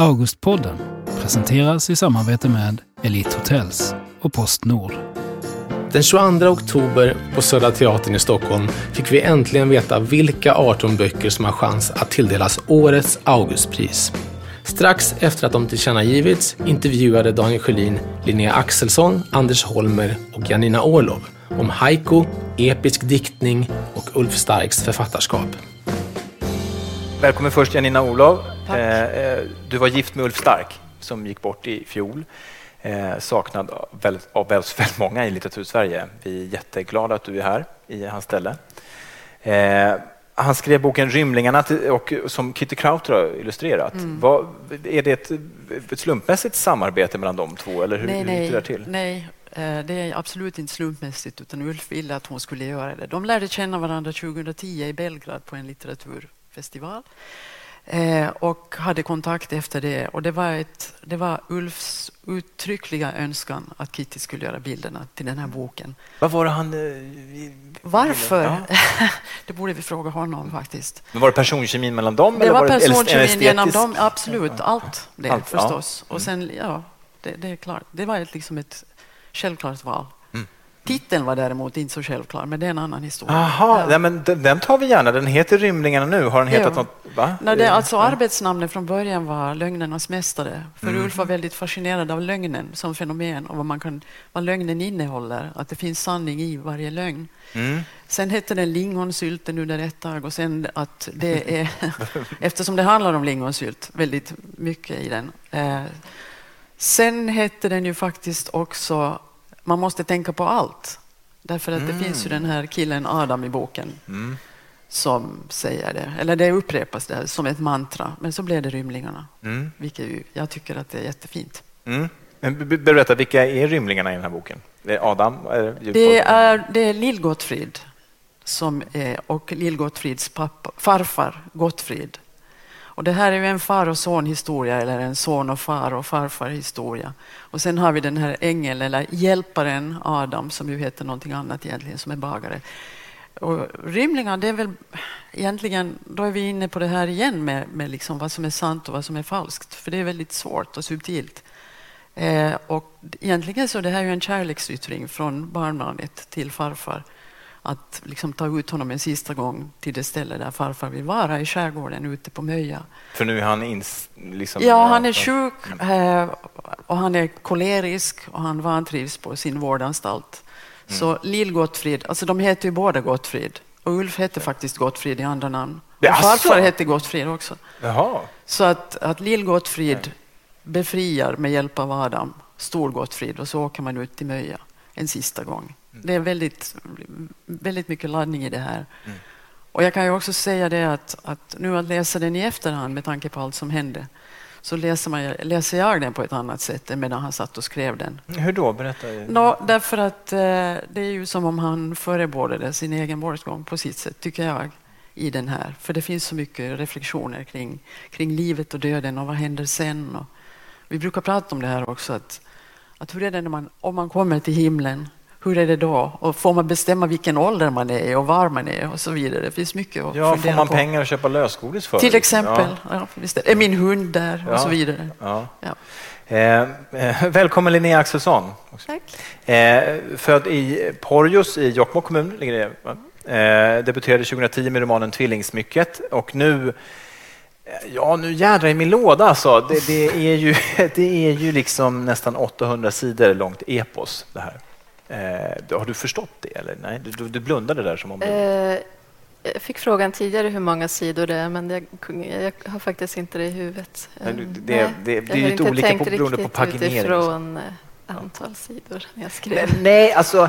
Augustpodden presenteras i samarbete med Elite Hotels och Postnord. Den 22 oktober på Södra Teatern i Stockholm fick vi äntligen veta vilka 18 böcker som har chans att tilldelas årets Augustpris. Strax efter att de tillkännagivits intervjuade Daniel Sjölin Linnea Axelsson, Anders Holmer och Janina Orlov om haiku, episk diktning och Ulf Starks författarskap. Välkommen först Janina Orlov. Eh, du var gift med Ulf Stark som gick bort i fjol. Eh, saknad av väldigt, av väldigt många i litteratursverige. Vi är jätteglada att du är här i hans ställe. Eh, han skrev boken Rymlingarna och, som Kitty Krauter har illustrerat. Mm. Vad, är det ett, ett slumpmässigt samarbete mellan de två? Eller hur, nej, hur gick det till? Nej, det är absolut inte slumpmässigt utan Ulf ville att hon skulle göra det. De lärde känna varandra 2010 i Belgrad på en litteraturfestival eh, och hade kontakt efter det. Och det var, ett, det var Ulfs uttryckliga önskan att Kitty skulle göra bilderna till den här boken. Vad var det han... Eh, Varför? Ja. det borde vi fråga honom faktiskt. Men var det personkemin mellan dem? Det eller var, var personkemin genom dem, absolut. Allt det Allt, förstås. Ja. Och sen, ja, det, det, är klart. Det var ett, liksom ett självklart val. Titeln var däremot inte så självklar, men det är en annan historia. Aha, ja. men den, den, tar vi gärna. Den heter Rymlingarna nu. Har den hetat jo. något? Va? Nej, det, alltså, ja. Arbetsnamnet från början var Lögnernas mästare. För mm. Ulf var väldigt fascinerad av lögnen som fenomen och vad, man kan, vad lögnen innehåller. Att det finns sanning i varje lögn. Mm. Sen hette den Lingonsylten under ett tag och sen att det är, eftersom det handlar om lingonsylt väldigt mycket i den. Eh, sen hette den ju faktiskt också man måste tänka på allt. Därför att mm. det finns ju den här killen Adam i boken mm. som säger det. Eller det upprepas det som ett mantra. Men så blev det Rymlingarna. Mm. Vilket ju, jag tycker att det är jättefint. Mm. Men berätta, vilka är rymlingarna i den här boken? Det är Adam? det är, det är Lill-Gottfrid som är, och Lill-Gottfrids farfar Gottfrid och det här är ju en far och son historia eller en son och far och farfar historia. Och sen har vi den här ängeln eller hjälparen Adam som ju heter någonting annat egentligen som är bagare. Och rymlingar, det är väl egentligen, då är vi inne på det här igen med, med liksom vad som är sant och vad som är falskt. För det är väldigt svårt och subtilt. Eh, och egentligen så är det här ju en kärleksyttring från barnbarnet till farfar att liksom ta ut honom en sista gång till det ställe där farfar vill vara, i skärgården ute på Möja. För nu är han ins, liksom, Ja, han är sjuk eh, och han är kolerisk och han vantrivs på sin vårdanstalt. Mm. Så Lill-Gottfrid, alltså de heter ju båda Gottfrid och Ulf hette faktiskt Gottfrid i andra namn. Och farfar hette Gottfrid också. Jaha. Så att, att Lill-Gottfrid befriar med hjälp av Adam Stor-Gottfrid och så åker man ut till Möja en sista gång. Mm. Det är väldigt, väldigt mycket laddning i det här. Mm. Och jag kan ju också säga det att, att nu att läsa den i efterhand med tanke på allt som hände så läser, man, läser jag den på ett annat sätt än medan han satt och skrev den. Hur då? Berätta. No, därför att eh, det är ju som om han förebådade sin egen bortgång på sitt sätt, tycker jag, i den här. För det finns så mycket reflektioner kring, kring livet och döden och vad händer sen. Och vi brukar prata om det här också, att, att hur är det när man, om man kommer till himlen hur är det då? Och får man bestämma vilken ålder man är och var man är och så vidare. Det finns mycket att Ja, får man på. pengar att köpa lösgodis för? Till exempel. Ja. Ja, visst är min hund där och så vidare. Ja. Eh, eh, välkommen Linnea Axelsson. Tack. Eh, född i Porjus i Jokkmokk kommun. Ligger det, eh, debuterade 2010 med romanen Tvillingsmycket och nu Ja, nu jädrar i min låda alltså. Det, det, är ju, det är ju liksom nästan 800 sidor långt epos det här. Eh, har du förstått det? Eller? Nej, du, du blundade där som om... Eh, jag fick frågan tidigare hur många sidor det är, men jag, jag har faktiskt inte det i huvudet. Nej, det, det, det, det är lite olika på, beroende på paginering. utifrån eh, antal sidor när jag skrev. Nej, nej alltså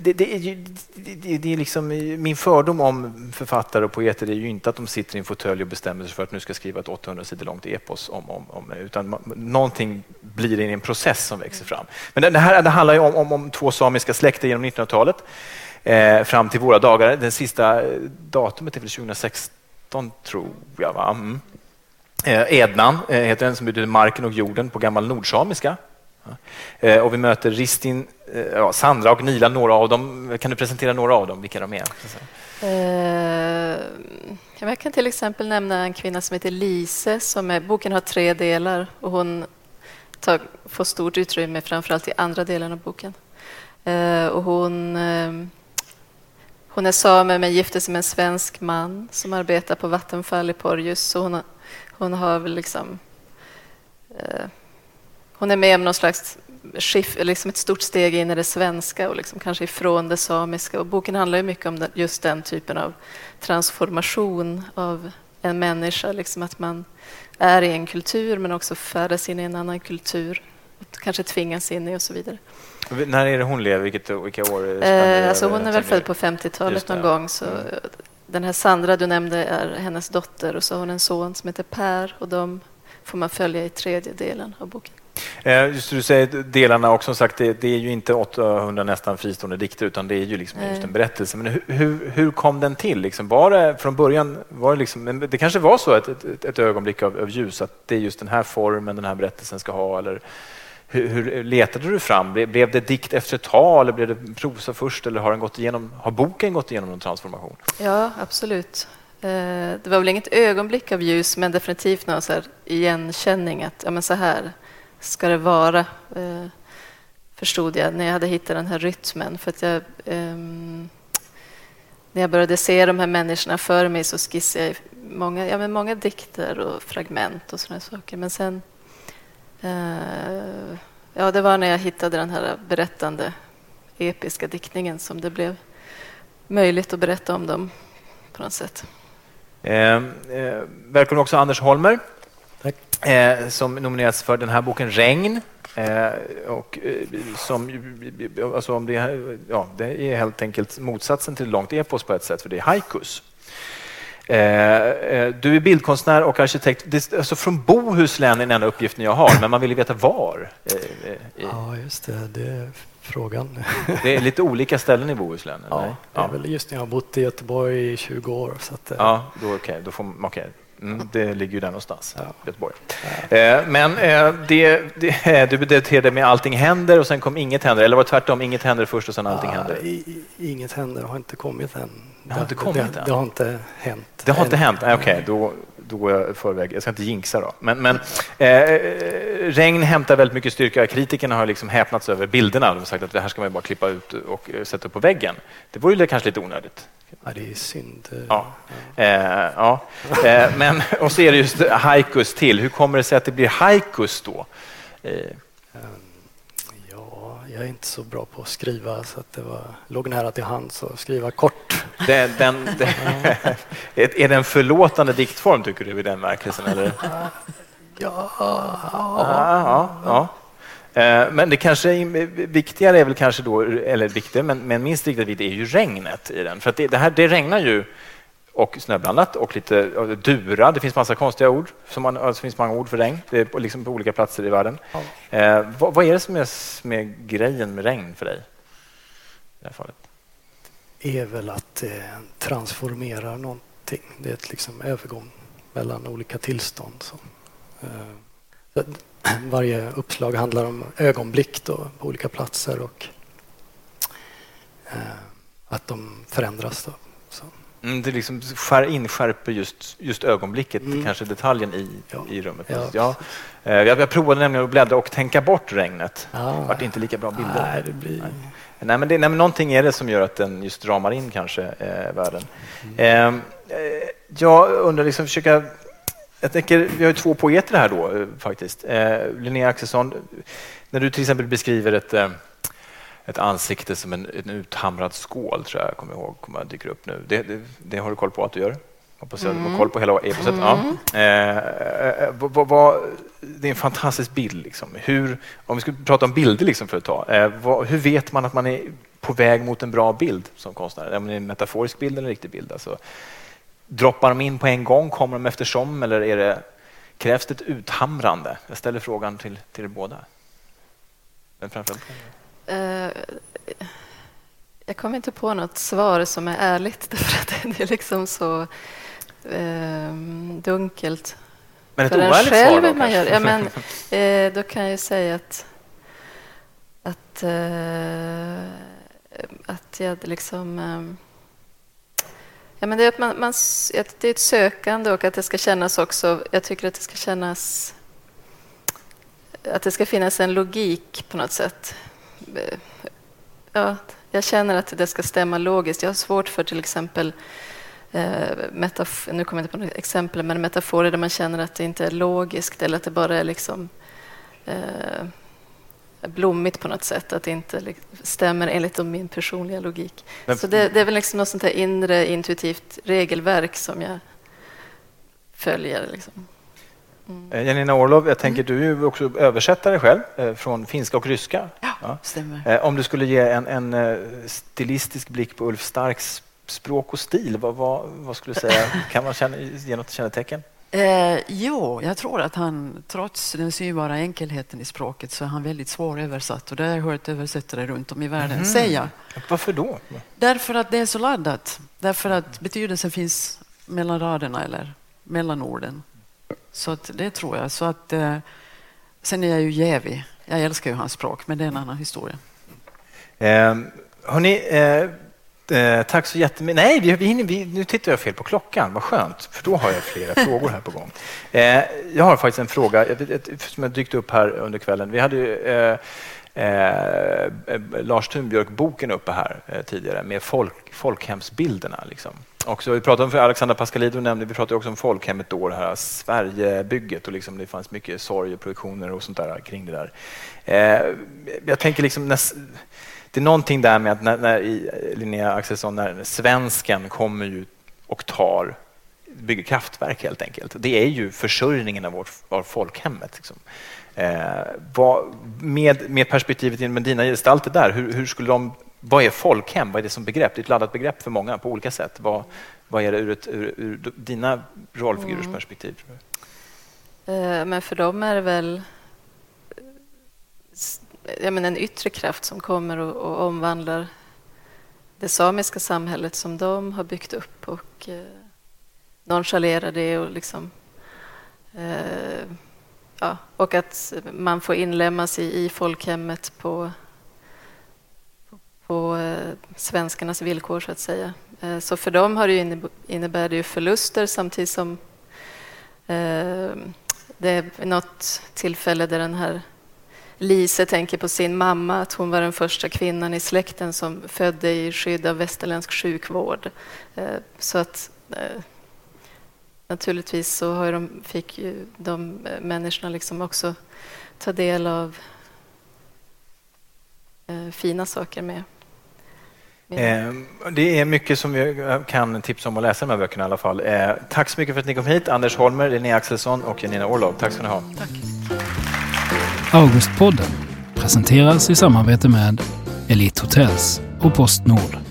det, det, är ju, det, det, är liksom, min fördom om författare och poeter är ju inte att de sitter i en fåtölj och bestämmer sig för att nu ska skriva ett 800 sidor långt epos, om, om, om, utan man, någonting blir i en process som växer fram. Men det här det handlar ju om, om, om två samiska släkter genom 1900-talet eh, fram till våra dagar. Det sista datumet är väl 2016, tror jag. Va? Mm. Eh, Ednan eh, heter den, som betyder marken och jorden på gammal nordsamiska. Eh, och vi möter Ristin, eh, ja, Sandra och Nila, några av dem. Kan du presentera några av dem, vilka de är? Eh, jag kan till exempel nämna en kvinna som heter Lise. Som är, boken har tre delar och hon tar, får stort utrymme framförallt i andra delen av boken. Och hon, hon är same men gifte sig med en svensk man som arbetar på Vattenfall i Porjus. Så hon, hon har väl liksom... Hon är med om någon slags skift, liksom ett stort steg in i det svenska och liksom kanske ifrån det samiska. Och boken handlar ju mycket om just den typen av transformation av en människa. Liksom att man är i en kultur men också färdas in i en annan kultur. Och kanske tvingas in i och så vidare. När är det hon lever? Vilket, vilka år? Eh, alltså hon är väl född på 50-talet någon gång. Så mm. Den här Sandra du nämnde är hennes dotter och så har hon en son som heter Per och de får man följa i tredje delen av boken. Eh, just du säger delarna och som sagt det, det, är ju inte 800 nästan fristående dikter utan det är ju liksom just en berättelse. Men hur, hur kom den till? Liksom, var det från början, var det, liksom, det kanske var så ett, ett, ett ögonblick av, av, ljus att det är just den här formen den här berättelsen ska ha eller hur, hur letade du fram? Blev, blev det dikt efter ett tag eller blev det prosa först eller har, den gått igenom, har boken gått igenom någon transformation? Ja, absolut. Eh, det var väl inget ögonblick av ljus men definitivt någon så igenkänning att ja, men så här ska det vara, eh, förstod jag när jag hade hittat den här rytmen. För att jag, eh, när jag började se de här människorna för mig så skissade jag många, ja, men många dikter och fragment och sådana saker. Men sen, Eh, ja, det var när jag hittade den här berättande episka diktningen som det blev möjligt att berätta om dem på något sätt. Eh, eh, välkommen också Anders Holmer eh, som nominerats för den här boken Regn. Eh, och, eh, som, alltså om det, är, ja, det är helt enkelt motsatsen till långt epos på ett sätt, för det är haikus. Eh, du är bildkonstnär och arkitekt. Det, alltså från Bohuslän är den enda uppgiften jag har, men man vill ju veta var. Ja, just det. Det är frågan. Det är lite olika ställen i Bohuslän? Eller? Ja, det är väl just nu. Jag har bott i Göteborg i 20 år. Så att, ja, då, okay, då får, okay. Mm, det ligger ju där någonstans, ja. Göteborg. Ja. Eh, men eh, det, det, du debuterade med Allting händer och sen kom Inget händer, eller var det tvärtom? Inget händer först och sen Allting ja, händer? I, inget händer har inte kommit än. Det har inte kommit det, det, har inte hänt. Det har inte hänt? Okej, okay, då, då är jag förväg. Jag ska inte jinxa då. Men, men eh, Regn hämtar väldigt mycket styrka. Kritikerna har liksom häpnats över bilderna. De har sagt att det här ska man bara klippa ut och sätta upp på väggen. Det vore ju kanske lite onödigt. Ja, det är synd. Ja. ja. Eh, ja. Eh, men, och så är det just haikus till. Hur kommer det sig att det blir haikus då? Ja, jag är inte så bra på att skriva så att det var, låg nära till hands att skriva kort. Den, den, den är det en förlåtande diktform tycker du i den verkelsen? Eller? Ja. ja, ja. Eh, men det kanske viktigare är väl kanske då, eller viktigare, men, men minst lika viktigt är ju regnet i den. För det, det, här, det regnar ju och snöblandat och lite dura. Det finns massa konstiga ord. Som man, alltså, det finns många ord för regn det är liksom på olika platser i världen. Ja. Eh, vad, vad, är det som är med grejen med regn för dig? I det här fallet? är väl att det transformerar någonting. Det är ett liksom övergång mellan olika tillstånd. Så, eh, varje uppslag handlar om ögonblick då, på olika platser och eh, att de förändras. Då, mm, det liksom skär, inskärper just, just ögonblicket, mm. kanske detaljen i, ja. i rummet. Ja. Ja. Eh, jag, jag provade nämligen att bläddra och tänka bort regnet. Det ah. vart inte lika bra bilder. Nej, det blir... Nej. Nej, men, det, nej, men någonting är det som gör att den just ramar in kanske eh, världen. Mm. Ehm, eh, jag undrar, liksom, försöka jag tänker, vi har ju två poeter här då eh, faktiskt. Eh, Linnea Axelsson, när du till exempel beskriver ett, eh, ett ansikte som en, en uthamrad skål, tror jag kommer ihåg, kommer att dyka upp nu. Det, det, det, har du koll på att du gör? Hoppas jag mm. har koll på hela eposet. Mm. Ja. Eh, eh, vad, vad, det är en fantastisk bild. Liksom. Hur, om vi ska prata om bilder liksom för ett tag. Eh, vad, hur vet man att man är på väg mot en bra bild som konstnär? Är det en metaforisk bild eller en riktig bild? Alltså, Droppar de in på en gång? Kommer de eftersom? Eller är det, krävs det ett uthamrande? Jag ställer frågan till, till er båda. Men framförallt. Uh, jag kommer inte på något svar som är ärligt därför att det är liksom så uh, dunkelt. Men ett oärligt svar då? Man gör. Ja, men, uh, då kan jag säga att, att, att jag liksom Ja, men det, är att man, man, det är ett sökande och att det ska kännas också... Jag tycker att det ska kännas... Att det ska finnas en logik på något sätt. Ja, jag känner att det ska stämma logiskt. Jag har svårt för till exempel eh, metaf- nu kommer jag inte på något exempel, men metaforer där man känner att det inte är logiskt eller att det bara är liksom eh, blommigt på något sätt, att det inte stämmer enligt min personliga logik. Men, så det, det, är väl liksom något sånt här inre intuitivt regelverk som jag följer. Liksom. Mm. Eh, Janina Orlov, jag tänker mm. du är också översättare själv eh, från finska och ryska. Ja, stämmer. Eh, om du skulle ge en, en stilistisk blick på Ulf Starks språk och stil, vad, vad, vad skulle du säga? Kan man känna, ge något kännetecken? Eh, jo, jag tror att han trots den synbara enkelheten i språket så är han väldigt svåröversatt och det har jag hört översättare runt om i världen mm. säga. Varför då? Därför att det är så laddat. Därför att betydelsen finns mellan raderna eller mellan orden. Så att det tror jag. Så att, eh, sen är jag ju jävig. Jag älskar ju hans språk, men det är en annan historia. Eh, hörni, eh, Eh, tack så jättemycket. Nej, vi, vi, vi, nu tittar jag fel på klockan. Vad skönt, för då har jag flera frågor här på gång. Eh, jag har faktiskt en fråga som har dykt upp här under kvällen. Vi hade ju, eh, eh Lars Thunbjörk-boken uppe här eh, tidigare med folk, folkhemsbilderna. Liksom. Också, vi pratade om, Alexandra Pascalidou nämnde, vi pratade också om folkhemmet då, det här Sverigebygget och liksom, det fanns mycket sorg och produktioner och sånt där kring det där. Eh, jag tänker liksom, när, det är någonting där med att när, när Linnea Axelsson, när svensken kommer ju och tar, bygger kraftverk helt enkelt. Det är ju försörjningen av, vårt, av folkhemmet. Liksom. Eh, vad, med, med perspektivet med dina gestalter där, hur, hur, skulle de, vad är folkhem? Vad är det som begrepp? Det är ett laddat begrepp för många på olika sätt. Vad, vad är det ur, ett, ur, ur dina rollfigurers mm. perspektiv? Eh, men för dem är det väl ja, men en yttre kraft som kommer och, och omvandlar det samiska samhället som de har byggt upp och eh, nonchalerar det och liksom eh, ja, och att man får inlemmas i, i folkhemmet på, på eh, svenskarnas villkor, så att säga. Eh, så för dem har det innebär det ju förluster samtidigt som eh, det är något tillfälle där den här Lise tänker på sin mamma, att hon var den första kvinnan i släkten som födde i skydd av västerländsk sjukvård. Så att naturligtvis så har de, fick ju de människorna liksom också ta del av fina saker med. Det är mycket som vi kan tipsa om att läsa de här böckerna i alla fall. Tack så mycket för att ni kom hit, Anders Holmer, Linnea Axelsson och Janina Orlov. Tack ska ni ha. Tack. Augustpodden presenteras i samarbete med Elite Hotels och Postnord.